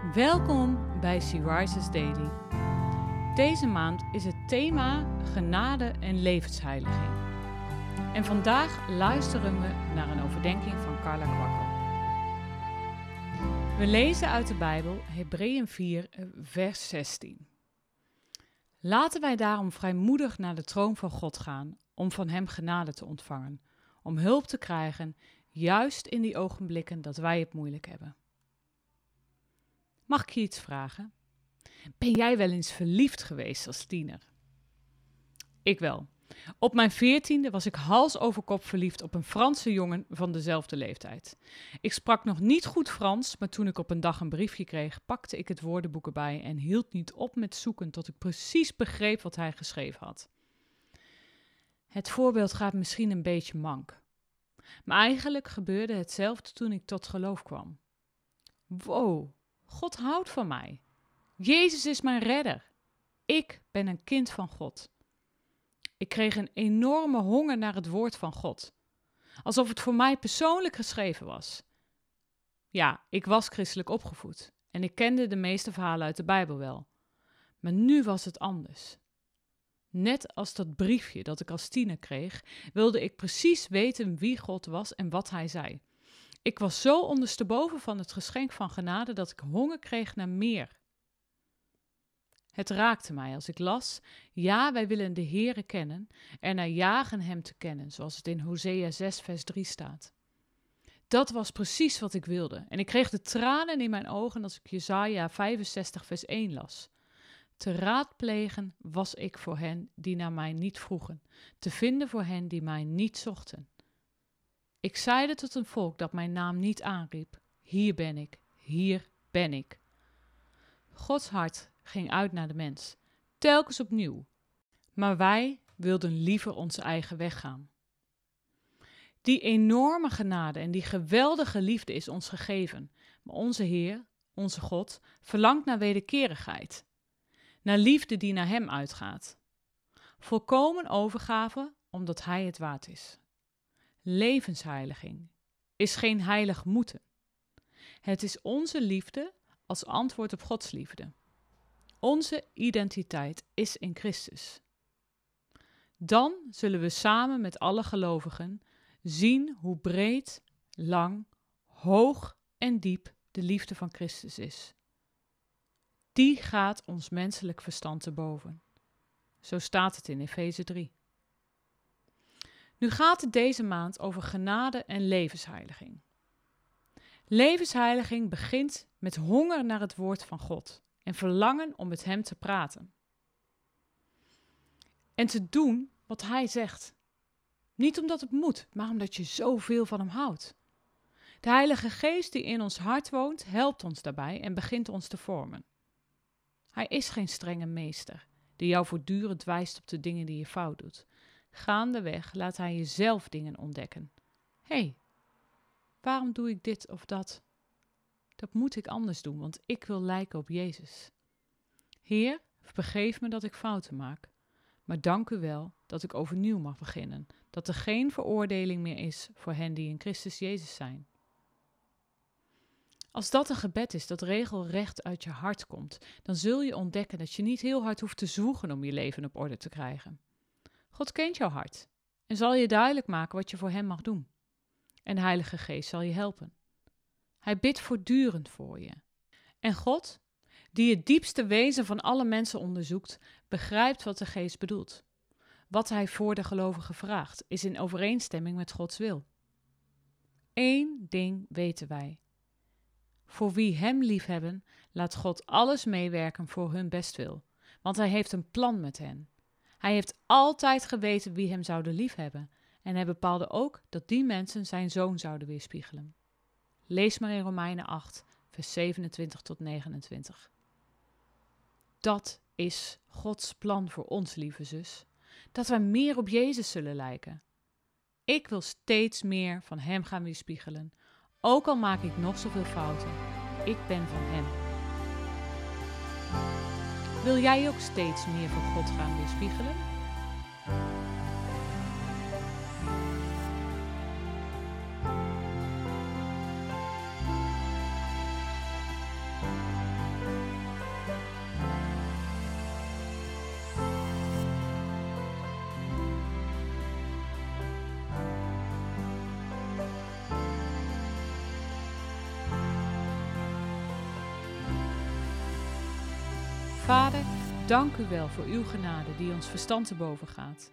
Welkom bij Rises Daily. Deze maand is het thema genade en levensheiliging. En vandaag luisteren we naar een overdenking van Carla Kwakkel. We lezen uit de Bijbel Hebreeën 4, vers 16. Laten wij daarom vrijmoedig naar de troon van God gaan om van Hem genade te ontvangen, om hulp te krijgen, juist in die ogenblikken dat wij het moeilijk hebben. Mag ik je iets vragen? Ben jij wel eens verliefd geweest als tiener? Ik wel. Op mijn veertiende was ik hals over kop verliefd op een Franse jongen van dezelfde leeftijd. Ik sprak nog niet goed Frans, maar toen ik op een dag een briefje kreeg, pakte ik het woordenboek erbij en hield niet op met zoeken tot ik precies begreep wat hij geschreven had. Het voorbeeld gaat misschien een beetje mank. Maar eigenlijk gebeurde hetzelfde toen ik tot geloof kwam. Wow, God houdt van mij. Jezus is mijn redder. Ik ben een kind van God. Ik kreeg een enorme honger naar het woord van God. Alsof het voor mij persoonlijk geschreven was. Ja, ik was christelijk opgevoed en ik kende de meeste verhalen uit de Bijbel wel. Maar nu was het anders. Net als dat briefje dat ik als tiener kreeg, wilde ik precies weten wie God was en wat hij zei. Ik was zo ondersteboven van het geschenk van genade dat ik honger kreeg naar meer. Het raakte mij als ik las: Ja, wij willen de Heere kennen en naar jagen Hem te kennen, zoals het in Hosea 6, vers 3 staat. Dat was precies wat ik wilde en ik kreeg de tranen in mijn ogen als ik Jesaja 65, vers 1 las. Te raadplegen was ik voor hen die naar mij niet vroegen, te vinden voor hen die mij niet zochten. Ik zeide tot een volk dat mijn naam niet aanriep: Hier ben ik, hier ben ik. Gods hart ging uit naar de mens, telkens opnieuw. Maar wij wilden liever onze eigen weg gaan. Die enorme genade en die geweldige liefde is ons gegeven, maar onze Heer, onze God, verlangt naar wederkerigheid, naar liefde die naar Hem uitgaat. Volkomen overgave omdat Hij het waard is. Levensheiliging is geen heilig moeten. Het is onze liefde als antwoord op Gods liefde. Onze identiteit is in Christus. Dan zullen we samen met alle gelovigen zien hoe breed, lang, hoog en diep de liefde van Christus is. Die gaat ons menselijk verstand te boven. Zo staat het in Efeze 3. Nu gaat het deze maand over genade en levensheiliging. Levensheiliging begint met honger naar het woord van God en verlangen om met Hem te praten. En te doen wat Hij zegt. Niet omdat het moet, maar omdat je zoveel van Hem houdt. De Heilige Geest die in ons hart woont, helpt ons daarbij en begint ons te vormen. Hij is geen strenge meester die jou voortdurend wijst op de dingen die je fout doet. Gaandeweg laat hij jezelf dingen ontdekken. Hé, hey, waarom doe ik dit of dat? Dat moet ik anders doen, want ik wil lijken op Jezus. Heer, vergeef me dat ik fouten maak, maar dank u wel dat ik overnieuw mag beginnen, dat er geen veroordeling meer is voor hen die in Christus Jezus zijn. Als dat een gebed is dat regelrecht uit je hart komt, dan zul je ontdekken dat je niet heel hard hoeft te zwoegen om je leven op orde te krijgen. God kent jouw hart en zal je duidelijk maken wat je voor Hem mag doen. En de Heilige Geest zal je helpen. Hij bidt voortdurend voor je. En God, die het diepste wezen van alle mensen onderzoekt, begrijpt wat de Geest bedoelt. Wat Hij voor de gelovigen vraagt, is in overeenstemming met Gods wil. Eén ding weten wij. Voor wie Hem liefhebben, laat God alles meewerken voor hun bestwil, want Hij heeft een plan met hen. Hij heeft altijd geweten wie hem zouden liefhebben. En hij bepaalde ook dat die mensen zijn zoon zouden weerspiegelen. Lees maar in Romeinen 8, vers 27 tot 29. Dat is Gods plan voor ons, lieve zus. Dat wij meer op Jezus zullen lijken. Ik wil steeds meer van Hem gaan weerspiegelen. Ook al maak ik nog zoveel fouten. Ik ben van Hem. Wil jij ook steeds meer van God gaan weerspiegelen? Vader, dank u wel voor uw genade die ons verstand te boven gaat.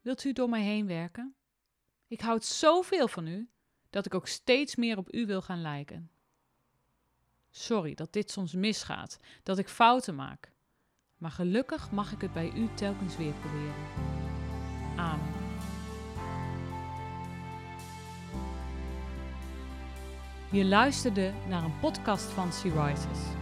Wilt u door mij heen werken? Ik houd zoveel van u dat ik ook steeds meer op u wil gaan lijken. Sorry dat dit soms misgaat, dat ik fouten maak. Maar gelukkig mag ik het bij u telkens weer proberen. Amen. Je luisterde naar een podcast van Sea Rises.